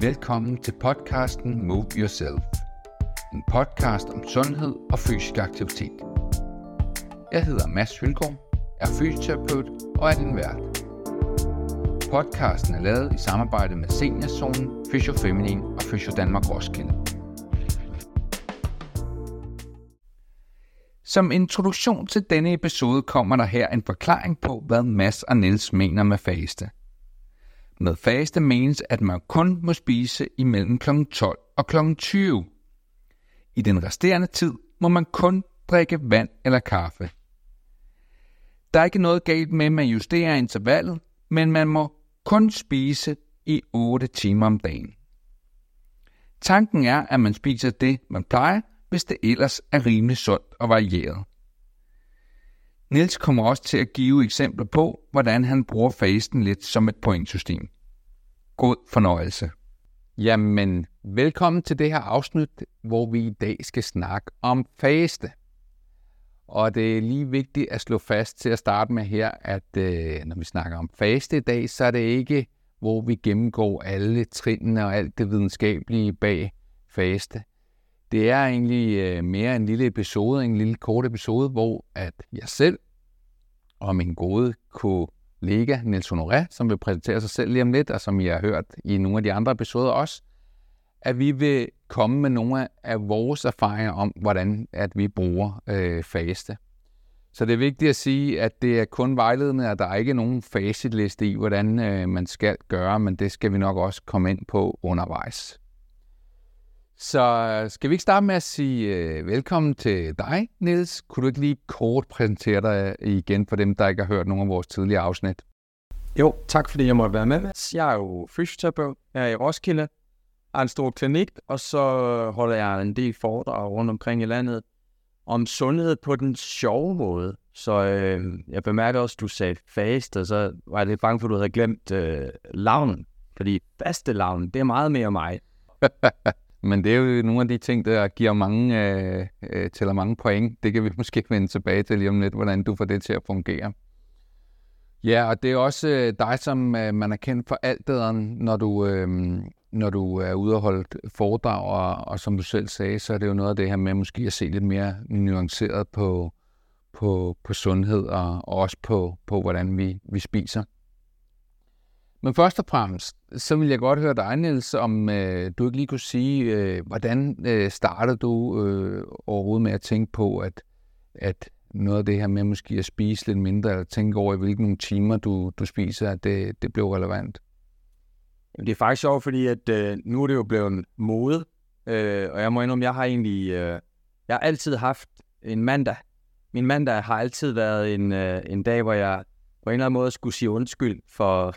Velkommen til podcasten Move Yourself. En podcast om sundhed og fysisk aktivitet. Jeg hedder Mads Hylgaard, er fysioterapeut og er din vært. Podcasten er lavet i samarbejde med Seniorzonen, Fysiofeminin og Fysio Danmark Roskilde. Som introduktion til denne episode kommer der her en forklaring på, hvad Mads og Niels mener med faste. Med faste menes, at man kun må spise imellem kl. 12 og kl. 20. I den resterende tid må man kun drikke vand eller kaffe. Der er ikke noget galt med, at man justerer intervallet, men man må kun spise i 8 timer om dagen. Tanken er, at man spiser det, man plejer, hvis det ellers er rimelig sundt og varieret. Niels kommer også til at give eksempler på, hvordan han bruger fasten lidt som et pointsystem. God fornøjelse. Jamen, velkommen til det her afsnit, hvor vi i dag skal snakke om faste. Og det er lige vigtigt at slå fast til at starte med her, at øh, når vi snakker om faste i dag, så er det ikke, hvor vi gennemgår alle trinene og alt det videnskabelige bag faste. Det er egentlig øh, mere en lille episode, en lille kort episode, hvor at jeg selv og min gode kollega Niels Honoré, som vil præsentere sig selv lige om lidt, og som I har hørt i nogle af de andre episoder også, at vi vil komme med nogle af vores erfaringer om, hvordan at vi bruger øh, faste. Så det er vigtigt at sige, at det er kun vejledende, at der er ikke nogen facitliste i, hvordan øh, man skal gøre, men det skal vi nok også komme ind på undervejs. Så skal vi ikke starte med at sige øh, velkommen til dig, Niels? Kunne du ikke lige kort præsentere dig igen for dem, der ikke har hørt nogle af vores tidligere afsnit? Jo, tak fordi jeg måtte være med. Jeg er jo fysioterapeut her i Roskilde, har en stor klinik, og så holder jeg en del foredrag rundt omkring i landet om sundhed på den sjove måde. Så øh, jeg bemærker også, at du sagde faste, så var jeg lidt bange for, at du havde glemt øh, lavnen. Fordi faste lavnen, det er meget mere mig. Men det er jo nogle af de ting, der giver mange, øh, øh, tæller mange point. Det kan vi måske vende tilbage til lige om lidt, hvordan du får det til at fungere. Ja, og det er også øh, dig, som øh, man er kendt for alt det, når du, øh, når du er ude og holde foredrag, og, og som du selv sagde, så er det jo noget af det her med måske at se lidt mere nuanceret på, på, på sundhed, og, og også på, på hvordan vi, vi spiser. Men først og fremmest, så vil jeg godt høre dig, Niels, om øh, du ikke lige kunne sige, øh, hvordan øh, startede du øh, overhovedet med at tænke på, at, at noget af det her med måske at spise lidt mindre, eller tænke over, i hvilke timer du, du spiser, at det, det blev relevant? Det er faktisk sjovt, fordi at, øh, nu er det jo blevet en mode, øh, og jeg må indrømme, jeg har egentlig, øh, jeg har altid haft en mandag. Min mandag har altid været en, øh, en dag, hvor jeg på en eller anden måde skulle sige undskyld for,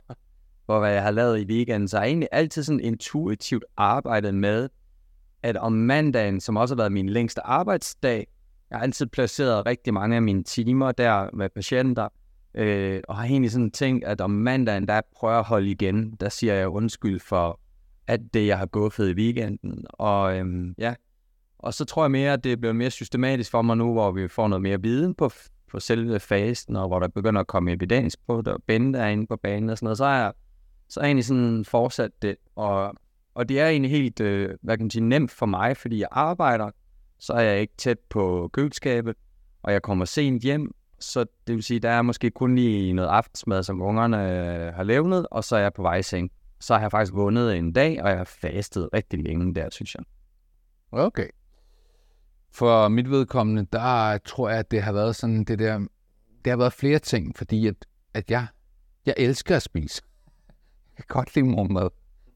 for hvad jeg har lavet i weekenden. Så jeg har egentlig altid sådan intuitivt arbejdet med, at om mandagen, som også har været min længste arbejdsdag, jeg har altid placeret rigtig mange af mine timer der med patienter, øh, og har egentlig sådan tænkt, at om mandagen, der prøver jeg at holde igen, der siger jeg undskyld for alt det, jeg har guffet i weekenden. Og øhm, ja, og så tror jeg mere, at det bliver mere systematisk for mig nu, hvor vi får noget mere viden på, på selve fasten, og hvor der begynder at komme evidens på det, og Bente er inde på banen og sådan noget, så er jeg så er jeg egentlig sådan fortsat det. Og, og det er egentlig helt, øh, hvad kan man sige, nemt for mig, fordi jeg arbejder, så er jeg ikke tæt på køleskabet, og jeg kommer sent hjem, så det vil sige, der er måske kun lige noget aftensmad, som ungerne øh, har levnet, og så er jeg på vej i seng. Så har jeg faktisk vundet en dag, og jeg har fastet rigtig længe der, synes jeg. Okay. For mit vedkommende, der tror jeg, at det har været sådan det der, det har været flere ting, fordi at, at jeg, jeg elsker at spise. Jeg kan godt lide morgenmad.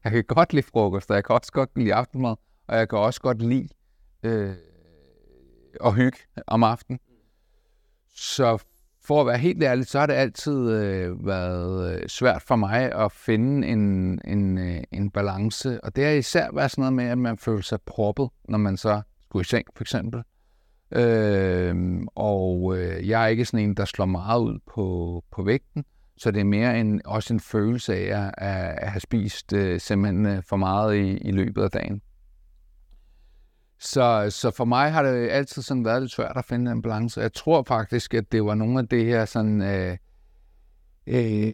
Jeg kan godt lide frokost, og jeg kan også godt lide aftenmad, og jeg kan også godt lide øh, at hygge om aftenen. Så for at være helt ærlig, så har det altid øh, været øh, svært for mig at finde en, en, øh, en balance. Og det har især været sådan noget med, at man føler sig proppet, når man så skulle i seng, for eksempel. Øh, og øh, jeg er ikke sådan en, der slår meget ud på, på vægten. Så det er mere en, også en følelse af at, at have spist øh, simpelthen øh, for meget i, i løbet af dagen. Så, så for mig har det altid sådan været lidt svært at finde en balance. Jeg tror faktisk, at det var nogle af det her sådan, øh, øh,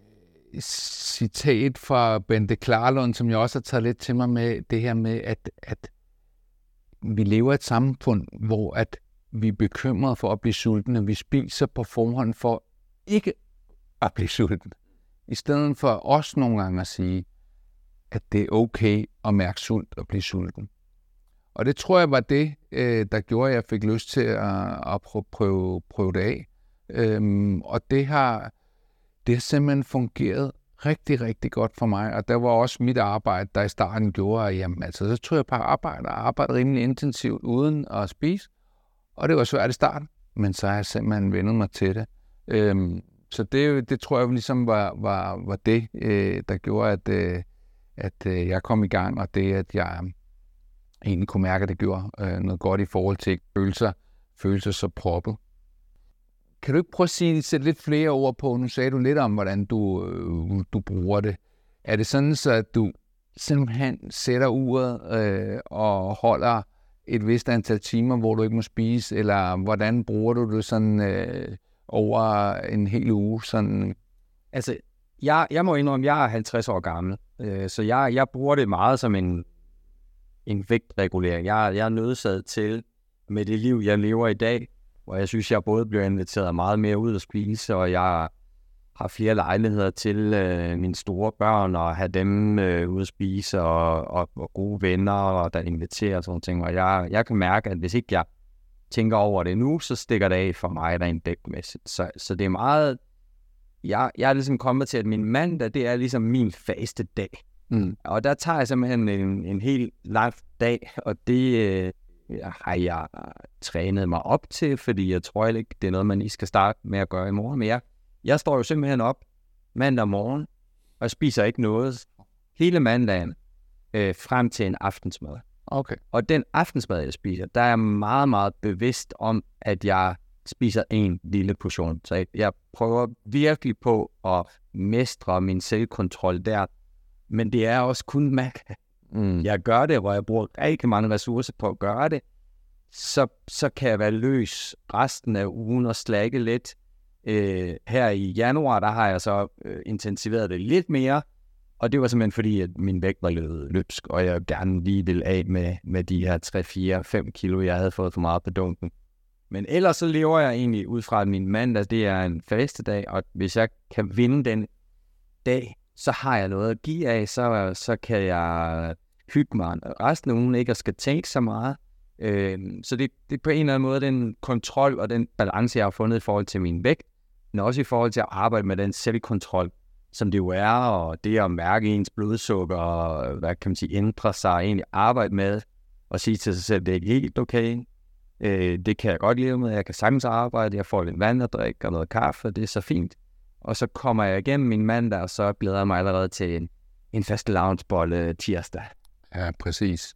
citat fra Bente Klarlund, som jeg også har taget lidt til mig med, det her med, at, at vi lever i et samfund, hvor at vi er bekymrede for at blive sultne. Vi spiser på forhånd for ikke at blive sulten. I stedet for os nogle gange at sige, at det er okay at mærke sult og blive sulten. Og det tror jeg var det, øh, der gjorde, at jeg fik lyst til at, at prøve, prøve, prøve det af. Øhm, og det har, det har simpelthen fungeret rigtig, rigtig godt for mig. Og der var også mit arbejde, der i starten gjorde, at jamen, altså, så tog jeg på arbejde og arbejdede rimelig intensivt uden at spise. Og det var svært i starten, men så har jeg simpelthen vendet mig til det. Øhm, så det, det tror jeg ligesom var, var, var det, øh, der gjorde, at, øh, at øh, jeg kom i gang, og det, at jeg egentlig kunne mærke, at det gjorde øh, noget godt i forhold til følelser, følelser så proppet. Kan du ikke prøve at sige, sætte lidt flere ord på? Nu sagde du lidt om, hvordan du, øh, du bruger det. Er det sådan, så at du simpelthen sætter uret øh, og holder et vist antal timer, hvor du ikke må spise, eller hvordan bruger du det sådan øh, over en hel uge? Sådan? Altså, jeg, jeg må indrømme, jeg er 50 år gammel, øh, så jeg, jeg bruger det meget som en, en vægtregulering. Jeg, jeg er nødsaget til, med det liv, jeg lever i dag, hvor jeg synes, jeg både bliver inviteret meget mere ud at spise, og jeg har flere lejligheder til øh, mine store børn og have dem øh, ude at spise og, og, og gode venner, og der inviterer og sådan ting. Og jeg, jeg kan mærke, at hvis ikke jeg tænker over det nu, så stikker det af for mig rent dækmæssigt. Så, så det er meget... Jeg, jeg er ligesom kommet til, at min mandag, det er ligesom min faste dag. Mm. Og der tager jeg simpelthen en, en helt lang dag, og det øh, har jeg trænet mig op til, fordi jeg tror ikke, det er noget, man lige skal starte med at gøre i morgen. Men jeg, jeg står jo simpelthen op mandag morgen, og spiser ikke noget hele mandagen øh, frem til en aftensmad. Okay. Og den aftensmad, jeg spiser, der er jeg meget, meget bevidst om, at jeg spiser en lille portion. Så jeg, jeg prøver virkelig på at mestre min selvkontrol der. Men det er også kun mag. Mm. Jeg gør det, hvor jeg bruger rigtig mange ressourcer på at gøre det. Så, så kan jeg være løs resten af ugen og slække lidt. Øh, her i januar, der har jeg så øh, intensiveret det lidt mere, og det var simpelthen fordi, at min vægt var løbet løbsk, og jeg gerne lige ville af med, med de her 3, 4, 5 kilo, jeg havde fået for meget på dunken. Men ellers så lever jeg egentlig ud fra, at min mandag, det er en faste dag, og hvis jeg kan vinde den dag, så har jeg noget at give af, så, så kan jeg hygge mig resten af ugen, ikke og skal tænke så meget. Øh, så det, det er på en eller anden måde den kontrol og den balance, jeg har fundet i forhold til min vægt, men også i forhold til at arbejde med den selvkontrol, som det jo er, og det at mærke ens blodsukker, og hvad kan man sige, ændre sig, egentlig arbejde med, og sige til sig selv, det er helt okay, øh, det kan jeg godt leve med, jeg kan sagtens arbejde, jeg får lidt vand at drikke og noget kaffe, det er så fint. Og så kommer jeg igennem min mandag, og så glæder jeg mig allerede til en, en fast loungebolle tirsdag. Ja, præcis.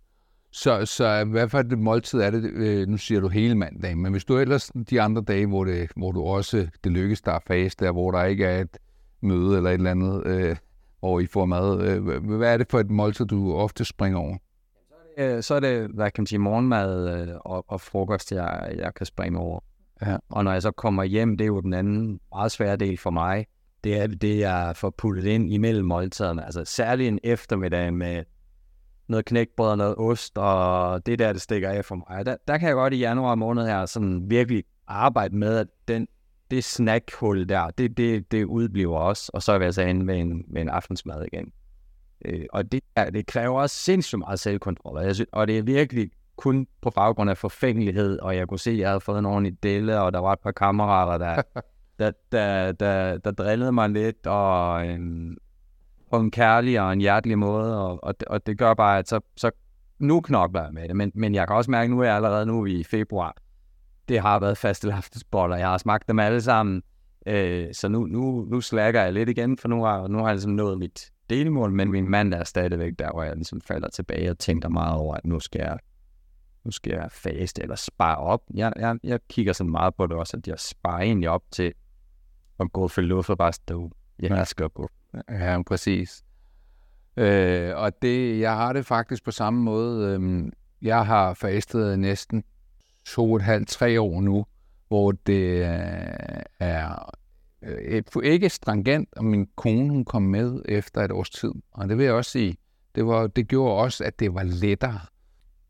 Så, så hvad for et måltid er det? Øh, nu siger du hele mandagen, men hvis du ellers de andre dage, hvor, det, hvor du også det lykkes der fast, der hvor der ikke er et møde eller et eller andet, øh, hvor I får mad, øh, hvad er det for et måltid, du ofte springer over? Så er det, hvad kan man sige, morgenmad øh, og, og frokost, jeg, jeg kan springe over. Ja. Og når jeg så kommer hjem, det er jo den anden meget svære del for mig, det er det, jeg får puttet ind imellem måltiderne. Altså særligt en eftermiddag med noget knækbrød og noget ost, og det der, det stikker af for mig. Der, der kan jeg godt i januar måned her sådan virkelig arbejde med, at den, det snackhul der, det, det, det udbliver også, og så er vi altså inde med en, med en aftensmad igen. Øh, og det, ja, det kræver også sindssygt meget selvkontrol, og, jeg synes, og det er virkelig kun på baggrund af forfængelighed, og jeg kunne se, at jeg havde fået en ordentlig delle, og der var et par kammerater, der, der, der, der, der drillede mig lidt, og, øhm, på en kærlig og en hjertelig måde, og, og, det, og det gør bare, at så, så nu knokler jeg med det, men, men jeg kan også mærke, at nu er jeg allerede nu i februar. Det har været faste aftensboller, jeg har smagt dem alle sammen, øh, så nu, nu, nu slækker jeg lidt igen, for nu har, nu har jeg ligesom nået mit delmål, men min mand er stadigvæk der, hvor jeg ligesom falder tilbage og tænker meget over, at nu skal jeg, nu skal jeg faste eller spare op. Jeg, jeg, jeg kigger sådan meget på det også, at jeg sparer egentlig op til at gå for luft og bare stå. Jeg skal gå Ja, præcis. Øh, og det, jeg har det faktisk på samme måde. Øh, jeg har fastet næsten to og et halvt, tre år nu, hvor det øh, er øh, ikke stringent, og min kone hun kom med efter et års tid. Og det vil jeg også sige, det, var, det gjorde også, at det var lettere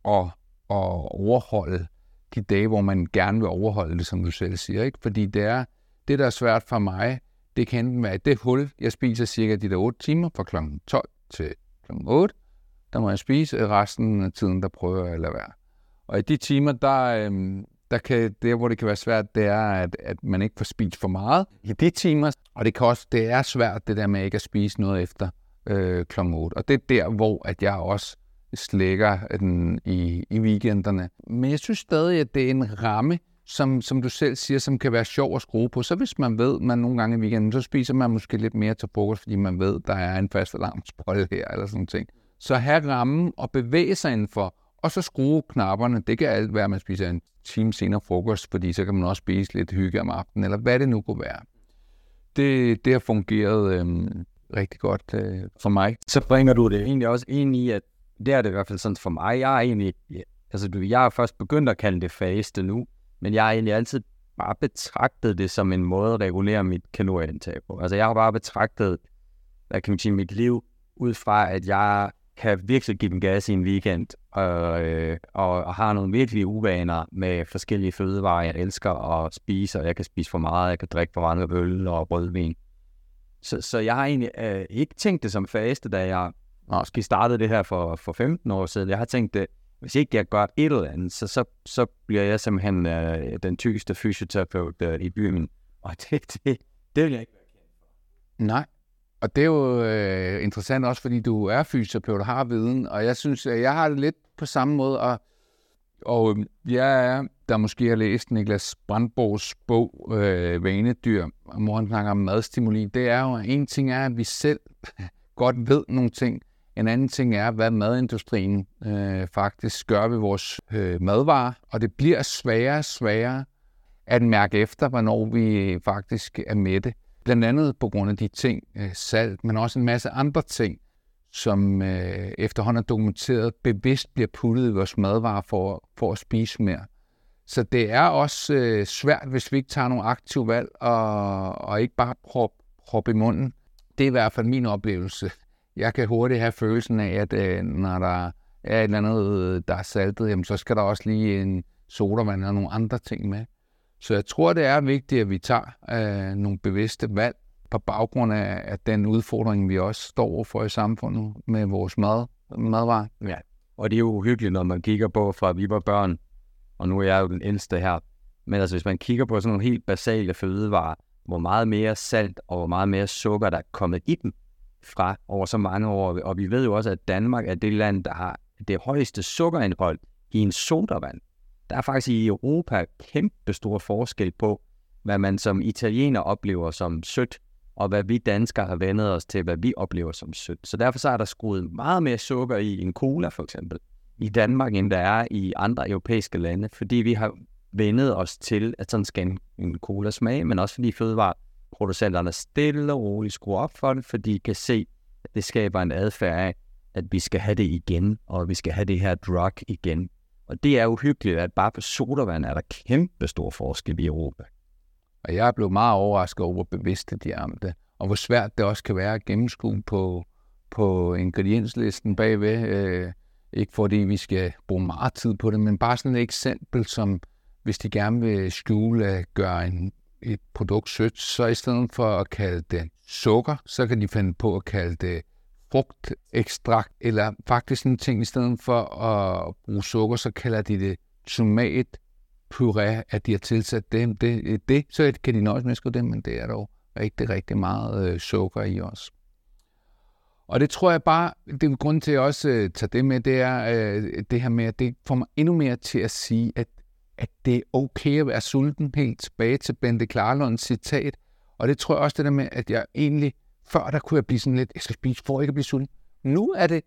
at, at overholde de dage, hvor man gerne vil overholde det, som du selv siger. Ikke? Fordi det, er, det, der er svært for mig, det kan enten være det hul, jeg spiser cirka de der 8 timer fra kl. 12 til kl. 8. Der må jeg spise, resten af tiden, der prøver jeg at lade være. Og i de timer, der, øhm, der kan, det, hvor det kan være svært, det er, at, at man ikke får spist for meget i de timer. Og det, kan også, det er svært, det der med ikke at spise noget efter øh, kl. 8. Og det er der, hvor at jeg også slækker den i, i weekenderne. Men jeg synes stadig, at det er en ramme, som, som du selv siger, som kan være sjov at skrue på. Så hvis man ved, at man nogle gange i weekenden, så spiser man måske lidt mere til frokost, fordi man ved, at der er en fast alarmsbold her, eller sådan ting. Så have rammen og bevæge sig indenfor, og så skrue knapperne. Det kan alt være, at man spiser en time senere frokost, fordi så kan man også spise lidt hygge om aftenen, eller hvad det nu kunne være. Det, det har fungeret øhm, rigtig godt øh, for mig. Så bringer du det egentlig også ind i, at det er det i hvert fald sådan for mig. Jeg er egentlig, altså jeg har først begyndt at kalde det faste nu, men jeg har egentlig altid bare betragtet det som en måde at regulere mit kalorieindtag på. Altså jeg har bare betragtet, hvad kan man sige, mit liv ud fra, at jeg kan virkelig give den gas i en weekend, og, øh, og, og har nogle virkelig uvaner med forskellige fødevarer, jeg elsker at spise, og jeg kan spise for meget, jeg kan drikke for meget øl og rødvin. Så, så jeg har egentlig øh, ikke tænkt det som faste, da jeg måske startede det her for, for 15 år siden. Jeg har tænkt det, hvis ikke jeg gør et eller andet, så, så, så bliver jeg simpelthen øh, den tykkeste fysioterapeut øh, i byen. Og det, det, det vil jeg ikke være kendt for. Nej, og det er jo øh, interessant også, fordi du er fysioterapeut og har viden, og jeg synes, at jeg har det lidt på samme måde, og, og øhm, jeg er, der måske har læst Niklas Brandborgs bog, øh, Vanedyr, hvor han snakker om madstimuli, det er jo, en ting er, at vi selv godt ved nogle ting, en anden ting er, hvad madindustrien øh, faktisk gør ved vores øh, madvarer, og det bliver sværere og sværere at mærke efter, hvornår vi faktisk er med det. Blandt andet på grund af de ting, øh, salt, men også en masse andre ting, som øh, efterhånden er dokumenteret bevidst bliver puttet i vores madvarer for, for at spise mere. Så det er også øh, svært, hvis vi ikke tager nogle aktive valg og, og ikke bare proppe prop i munden. Det er i hvert fald min oplevelse jeg kan hurtigt have følelsen af, at øh, når der er et eller andet, øh, der er saltet, jamen, så skal der også lige en sodavand og nogle andre ting med. Så jeg tror, det er vigtigt, at vi tager øh, nogle bevidste valg på baggrund af, af den udfordring, vi også står for i samfundet med vores mad, madvarer. Ja, og det er jo uhyggeligt, når man kigger på, fra vi var børn, og nu er jeg jo den ældste her, men altså hvis man kigger på sådan nogle helt basale fødevarer, hvor meget mere salt og hvor meget mere sukker, der er kommet i dem, fra over så mange år. Og vi ved jo også, at Danmark er det land, der har det højeste sukkerindhold i en sodavand. Der er faktisk i Europa kæmpe stor forskel på, hvad man som italiener oplever som sødt, og hvad vi danskere har vendet os til, hvad vi oplever som sødt. Så derfor så er der skruet meget mere sukker i en cola for eksempel i Danmark, end der er i andre europæiske lande, fordi vi har vendet os til, at sådan skal en, cola smage, men også fordi fødevareproducenterne stille og roligt skruer op for det, fordi de kan se, at det skaber en adfærd af, at vi skal have det igen, og vi skal have det her drug igen. Og det er uhyggeligt, at bare på sodavand er der kæmpe stor forskel i Europa. Og jeg er blevet meget overrasket over, hvor bevidste de er om det, og hvor svært det også kan være at gennemskue på, på ingredienslisten bagved. Øh, ikke fordi vi skal bruge meget tid på det, men bare sådan et eksempel, som hvis de gerne vil skjule, gøre en et produkt sødt, så i stedet for at kalde det sukker, så kan de finde på at kalde det frugtekstrakt, eller faktisk en ting, i stedet for at bruge sukker, så kalder de det tomat puré, at de har tilsat dem. det, det så kan de nøjes med at skrive det, men det er dog rigtig, rigtig meget øh, sukker i os. Og det tror jeg bare, det er grund til at jeg også øh, tager det med, det er øh, det her med, at det får mig endnu mere til at sige, at at det er okay at være sulten, helt tilbage til Bente Klarlunds citat. Og det tror jeg også det der med, at jeg egentlig, før der kunne jeg blive sådan lidt, jeg skal spise for ikke at blive sulten. Nu er det,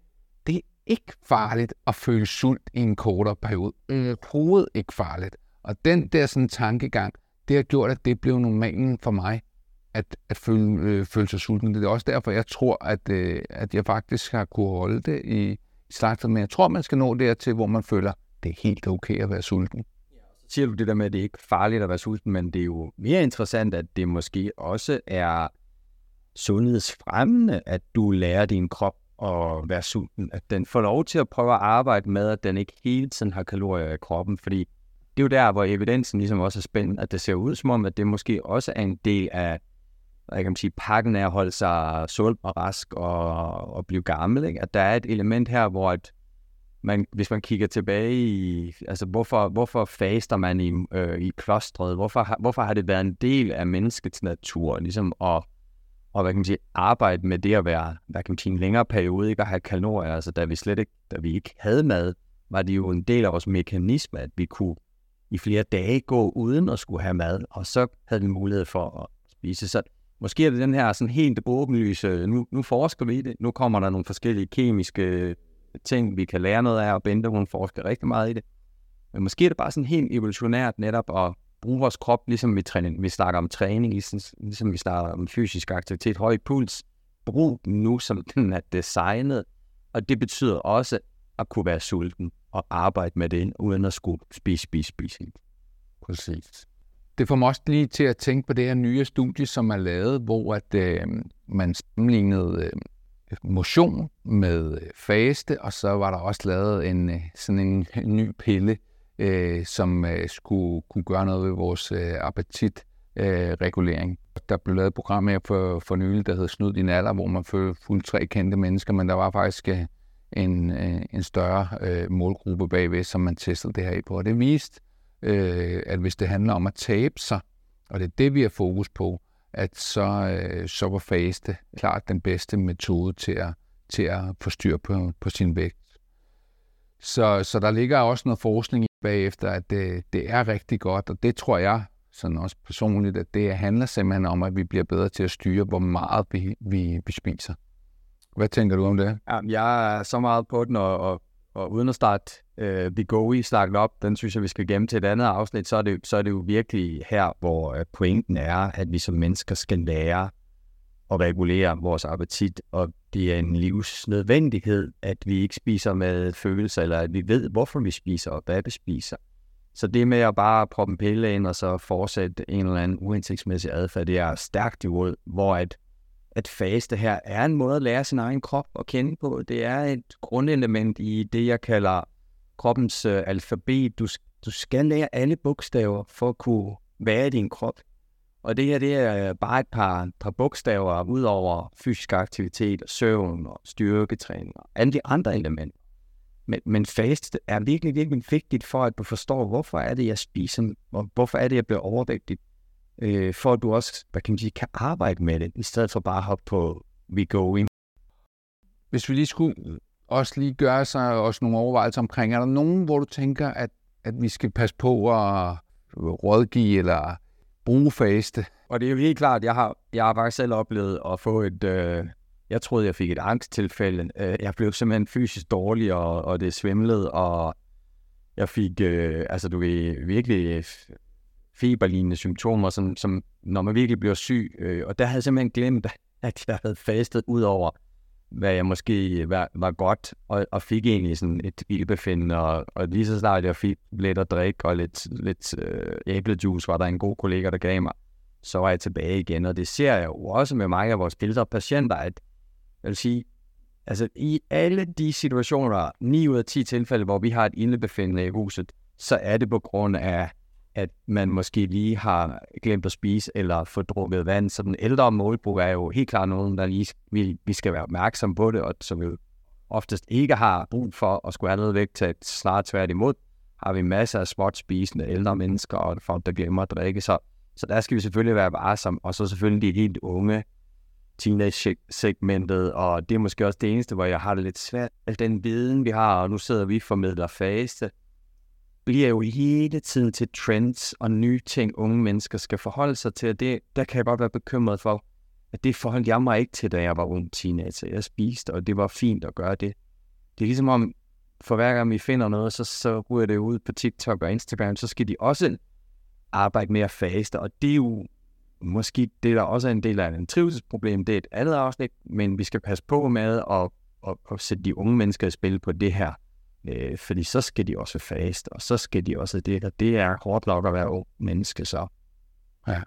det er ikke farligt at føle sult i en kortere periode. Overhovedet ikke farligt. Og den der sådan tankegang, det har gjort, at det blev normalen for mig, at, at føle, øh, føle sig sulten. Det er også derfor, jeg tror, at, øh, at jeg faktisk har kunne holde det i, i slagtet. Men jeg tror, man skal nå dertil, hvor man føler, det er helt okay at være sulten Ja, så siger du det der med, at det ikke er farligt at være sulten, men det er jo mere interessant, at det måske også er sundhedsfremmende, at du lærer din krop at være sulten. At den får lov til at prøve at arbejde med, at den ikke hele tiden har kalorier i kroppen, fordi det er jo der, hvor evidensen ligesom også er spændende, at det ser ud som om, at det måske også er en del af jeg kan sige, pakken af at holde sig sund og rask og, og blive gammel. Ikke? At der er et element her, hvor at man, hvis man kigger tilbage i, altså hvorfor, hvorfor faster man i, øh, i klostret? Hvorfor, hvorfor har det været en del af menneskets natur, ligesom at, og, hvad kan man sige, arbejde med det at være, hvad kan man sige, en længere periode, ikke at have kalorier, altså da vi slet ikke, da vi ikke havde mad, var det jo en del af vores mekanisme, at vi kunne i flere dage gå uden at skulle have mad, og så havde vi mulighed for at spise. Så måske er det den her sådan helt åbenlyse, nu, nu forsker vi i det, nu kommer der nogle forskellige kemiske øh, ting, vi kan lære noget af, og Bente, hun forsker rigtig meget i det. Men måske er det bare sådan helt evolutionært netop at bruge vores krop, ligesom vi, træning, vi snakker om træning, ligesom, ligesom vi snakker om fysisk aktivitet, høj puls. Brug den nu, som den er designet. Og det betyder også at kunne være sulten og arbejde med det, uden at skulle spise, spise, spise. Præcis. Det får mig også lige til at tænke på det her nye studie, som er lavet, hvor at, øh, man sammenlignede øh, motion med øh, faste, og så var der også lavet en øh, sådan en, en ny pille, øh, som øh, skulle kunne gøre noget ved vores øh, appetitregulering. Øh, der blev lavet et program her for, for nylig, der hed Snud din alder, hvor man fulgte tre kendte mennesker, men der var faktisk øh, en, øh, en større øh, målgruppe bagved, som man testede det her i på. Og det viste, øh, at hvis det handler om at tabe sig, og det er det, vi har fokus på, at så, øh, så var faste klart den bedste metode til at, til at få styr på, på sin vægt. Så, så der ligger også noget forskning bagefter, at det, det er rigtig godt, og det tror jeg sådan også personligt, at det handler simpelthen om, at vi bliver bedre til at styre, hvor meget vi, vi, vi spiser. Hvad tænker du om det? Ja, jeg er så meget på den, og, og, og uden at starte øh, i snakket op, den synes jeg, vi skal gemme til et andet afsnit, så er det, så er det jo virkelig her, hvor øh, pointen er, at vi som mennesker skal lære at regulere vores appetit, og det er en livsnødvendighed, at vi ikke spiser med følelser, eller at vi ved, hvorfor vi spiser og hvad vi spiser. Så det med at bare proppe en pille ind og så fortsætte en eller anden uhensigtsmæssig adfærd, det er stærkt imod, hvor at, at faste her er en måde at lære sin egen krop at kende på. Det er et grundelement i det, jeg kalder kroppens øh, alfabet. Du, du skal lære alle bogstaver for at kunne være i din krop. Og det her, det er øh, bare et par, par bogstaver ud over fysisk aktivitet, og søvn og styrketræning og alle de andre elementer. Men, men fast er virkelig, virkelig vigtigt for, at du forstår, hvorfor er det, jeg spiser, og hvorfor er det, jeg bliver overvægtig. Øh, for at du også, hvad kan man sige, kan arbejde med det, i stedet for bare at hoppe på we go in. Hvis vi lige skulle også lige gøre sig øh, også nogle overvejelser omkring, er der nogen, hvor du tænker, at, at vi skal passe på at rådgive eller bruge faste? Og det er jo helt klart, jeg har, jeg har faktisk selv oplevet at få et, øh, jeg troede, jeg fik et angsttilfælde. Øh, jeg blev simpelthen fysisk dårlig, og, og det svimlede, og jeg fik, øh, altså du ved, virkelig øh, feberlignende symptomer, som, som når man virkelig bliver syg. Øh, og der havde jeg simpelthen glemt, at jeg havde fastet ud over, hvad jeg måske var, var godt, og, og fik egentlig sådan et ildbefindende, og, og lige så snart jeg fik lidt at drikke og lidt, lidt øh, æblejuice, var der en god kollega, der gav mig, så var jeg tilbage igen, og det ser jeg jo også med mange af vores ældre patienter, at jeg vil sige, altså i alle de situationer, 9 ud af 10 tilfælde, hvor vi har et ildbefindende i huset, så er det på grund af, at man måske lige har glemt at spise eller få drukket vand. Så den ældre målbrug er jo helt klart nogen, der lige, vi, vi skal være opmærksom på det, og som vi oftest ikke har brug for at skulle have noget vægt til at snart tværtimod, har vi masser af småt spisende ældre mennesker og folk, der glemmer at drikke. Så, så der skal vi selvfølgelig være varsomme, og så selvfølgelig de helt unge, teenage-segmentet, og det er måske også det eneste, hvor jeg har det lidt svært. Al den viden, vi har, og nu sidder vi formidler faste, bliver jo hele tiden til trends og nye ting, unge mennesker skal forholde sig til. Det, der kan jeg godt være bekymret for, at det forholdt jeg mig ikke til, da jeg var ung teenager. Jeg spiste, og det var fint at gøre det. Det er ligesom om, for hver gang vi finder noget, så, så ryger det ud på TikTok og Instagram, så skal de også arbejde mere faste, og det er jo måske det, der også er en del af en trivselsproblem, det er et andet afsnit, men vi skal passe på med at, at, at sætte de unge mennesker i spil på det her Øh, fordi så skal de også fast, og så skal de også det, og det er hårdt nok at være ung menneske, så. Ja,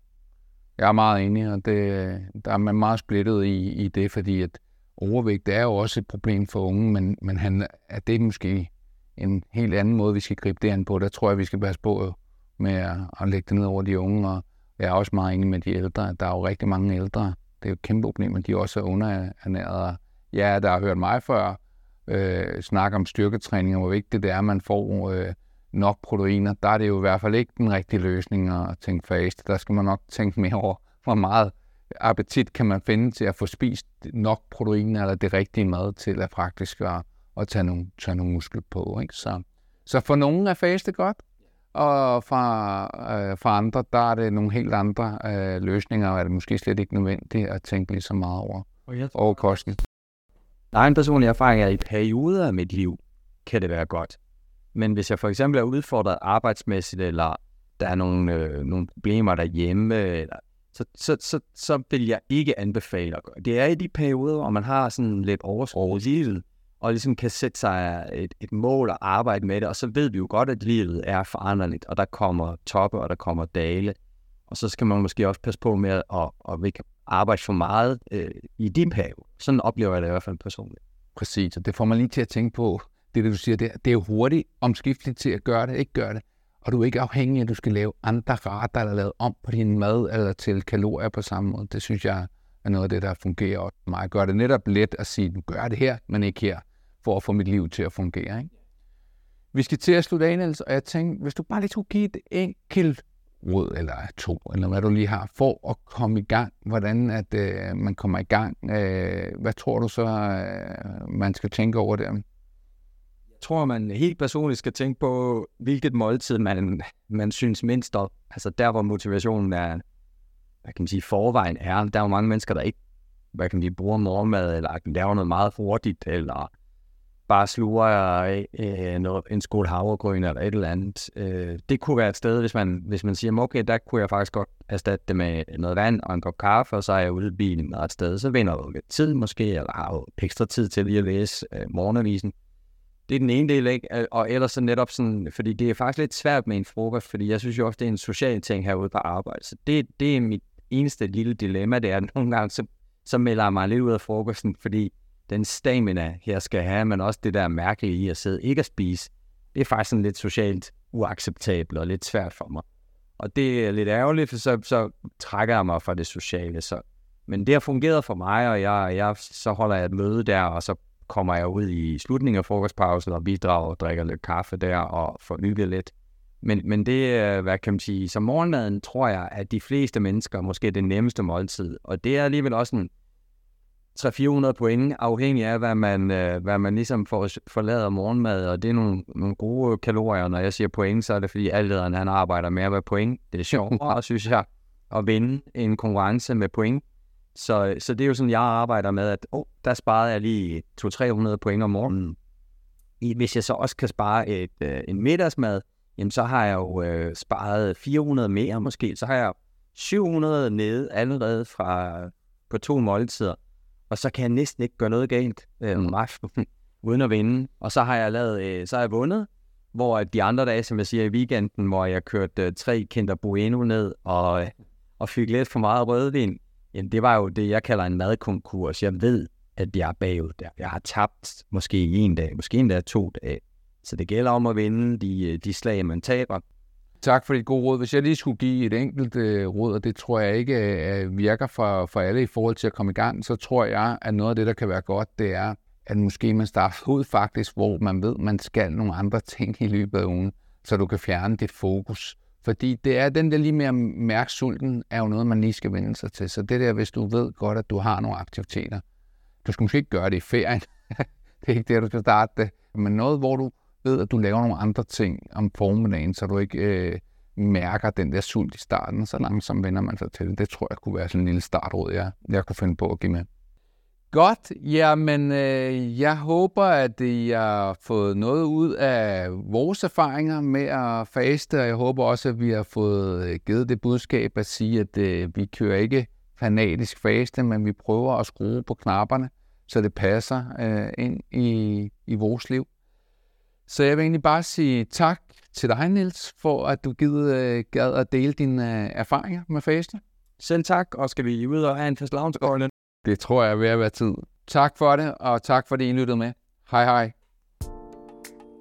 jeg er meget enig, og det, der er man meget splittet i, i det, fordi at overvægt er jo også et problem for unge, men, men han, er det måske en helt anden måde, vi skal gribe det an på. Der tror jeg, vi skal passe på med at, at lægge det ned over de unge, og jeg er også meget enig med de ældre. Der er jo rigtig mange ældre. Det er jo et kæmpe problem, at de også er underernæret. Ja, der har hørt mig før øh, snakke om styrketræning, og hvor vigtigt det er, at man får øh, nok proteiner. Der er det jo i hvert fald ikke den rigtige løsning at tænke fast. Der skal man nok tænke mere over, hvor meget appetit kan man finde til at få spist nok proteiner eller det rigtige mad til at faktisk at, at tage, nogle, tage nogle muskel på. Ikke? Så, så for nogen er faste godt, og for, øh, for andre, der er det nogle helt andre øh, løsninger, og er det måske slet ikke nødvendigt at tænke lige så meget over, over kosten egen personlige erfaring er, at i perioder af mit liv kan det være godt. Men hvis jeg for eksempel er udfordret arbejdsmæssigt, eller der er nogle, øh, nogle problemer derhjemme, eller, så, så, så, så vil jeg ikke anbefale at gøre. Det er i de perioder, hvor man har sådan lidt overskud i livet, og ligesom kan sætte sig et, et mål og arbejde med det, og så ved vi jo godt, at livet er foranderligt, og der kommer toppe, og der kommer dale. Og så skal man måske også passe på med at, at, at arbejde for meget øh, i din periode. Sådan oplever jeg det i hvert fald personligt. Præcis, og det får man lige til at tænke på, det, det du siger, det, det er hurtigt omskifteligt til at gøre det, ikke gøre det. Og du er ikke afhængig af, at du skal lave andre retter eller lave om på din mad eller til kalorier på samme måde. Det synes jeg er noget af det, der fungerer også meget. Gør det netop let at sige, du gør det her, men ikke her for at få mit liv til at fungere. Ikke? Vi skal til at slutte af, Niels, og jeg tænkte, hvis du bare lige skulle give et enkelt råd, eller to, eller hvad du lige har, for at komme i gang, hvordan at øh, man kommer i gang. Øh, hvad tror du så, øh, man skal tænke over der? Jeg tror, man helt personligt skal tænke på, hvilket måltid man, man synes mindst om. Altså der, hvor motivationen er, hvad kan man sige, forvejen er. Der er jo mange mennesker, der ikke hvad kan man sige, bruger morgenmad, eller laver noget meget hurtigt, eller bare sluger øh, noget, en skål havregryn eller et eller andet. Øh, det kunne være et sted, hvis man, hvis man siger, okay, der kunne jeg faktisk godt erstatte det med noget vand og en kop kaffe, og så er jeg ude i bilen og et sted. Så vinder jeg lidt tid måske, eller har jo ekstra tid til lige at læse øh, morgenavisen. Det er den ene del, ikke? Øh, og ellers så netop sådan, fordi det er faktisk lidt svært med en frokost, fordi jeg synes jo ofte, det er en social ting herude på arbejde. Så det, det er mit eneste lille dilemma, det er, at nogle gange så, så melder jeg mig lidt ud af frokosten, fordi den stamina, jeg skal have, men også det der mærkelige i at sidde ikke at spise, det er faktisk sådan lidt socialt uacceptabelt og lidt svært for mig. Og det er lidt ærgerligt, for så, så trækker jeg mig fra det sociale. Så. Men det har fungeret for mig, og jeg, jeg, så holder jeg et møde der, og så kommer jeg ud i slutningen af frokostpausen og bidrager og drikker lidt kaffe der og får hygget lidt. Men, men det, øh, hvad kan man sige, som morgenmaden tror jeg, at de fleste mennesker måske er det nemmeste måltid. Og det er alligevel også en, 300-400 point, afhængig af, hvad man, øh, hvad man ligesom får forlader morgenmad, og det er nogle, nogle gode kalorier. Når jeg siger point, så er det fordi, alderen han arbejder mere med point. Det er sjovt, synes jeg, at vinde en konkurrence med point. Så, så det er jo sådan, jeg arbejder med, at oh, der sparede jeg lige 200-300 point om morgenen. I, hvis jeg så også kan spare et, øh, en middagsmad, jamen så har jeg jo øh, sparet 400 mere måske. Så har jeg 700 nede allerede fra på to måltider og så kan jeg næsten ikke gøre noget galt øh, om aftenen, uden at vinde. Og så har jeg lavet, øh, så har jeg vundet, hvor de andre dage, som jeg siger i weekenden, hvor jeg kørte øh, tre Kinder Bueno ned, og, øh, og fik lidt for meget rødvin, jamen det var jo det, jeg kalder en madkonkurs. Jeg ved, at jeg er bagud der. Jeg har tabt måske en dag, måske en dag to dage. Så det gælder om at vinde de, øh, de slag, man taber. Tak for dit gode råd. Hvis jeg lige skulle give et enkelt øh, råd, og det tror jeg ikke øh, øh, virker for, for alle i forhold til at komme i gang, så tror jeg, at noget af det, der kan være godt, det er, at måske man starter ud faktisk, hvor man ved, man skal nogle andre ting i løbet af ugen, så du kan fjerne det fokus. Fordi det er den der lige med at mærke sulten, er jo noget, man lige skal vende sig til. Så det der, hvis du ved godt, at du har nogle aktiviteter, du skal måske ikke gøre det i ferien. det er ikke der, du skal starte det. Men noget, hvor du ved, at du laver nogle andre ting om formiddagen, så du ikke øh, mærker den der sult i starten, så langsomt vender man sig til det. Det tror jeg kunne være sådan en lille startråd, jeg, jeg kunne finde på at give med. Godt, jamen øh, jeg håber, at I har fået noget ud af vores erfaringer med at faste, og jeg håber også, at vi har fået øh, givet det budskab at sige, at øh, vi kører ikke fanatisk faste, men vi prøver at skrue på knapperne, så det passer øh, ind i, i vores liv. Så jeg vil egentlig bare sige tak til dig, Niels, for at du givet, øh, gad at dele dine øh, erfaringer med faste. Selv tak, og skal vi ud og have en fastelavnsgård? Det tror jeg er ved at være tid. Tak for det, og tak fordi I lyttede med. Hej hej.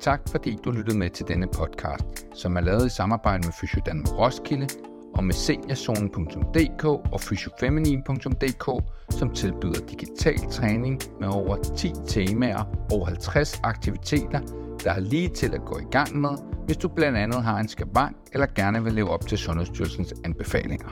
Tak fordi du lyttede med til denne podcast, som er lavet i samarbejde med Fysio Danmark Roskilde og med seniorzonen.dk og fysiofeminin.dk, som tilbyder digital træning med over 10 temaer og 50 aktiviteter, der er lige til at gå i gang med, hvis du blandt andet har en skavank eller gerne vil leve op til Sundhedsstyrelsens anbefalinger.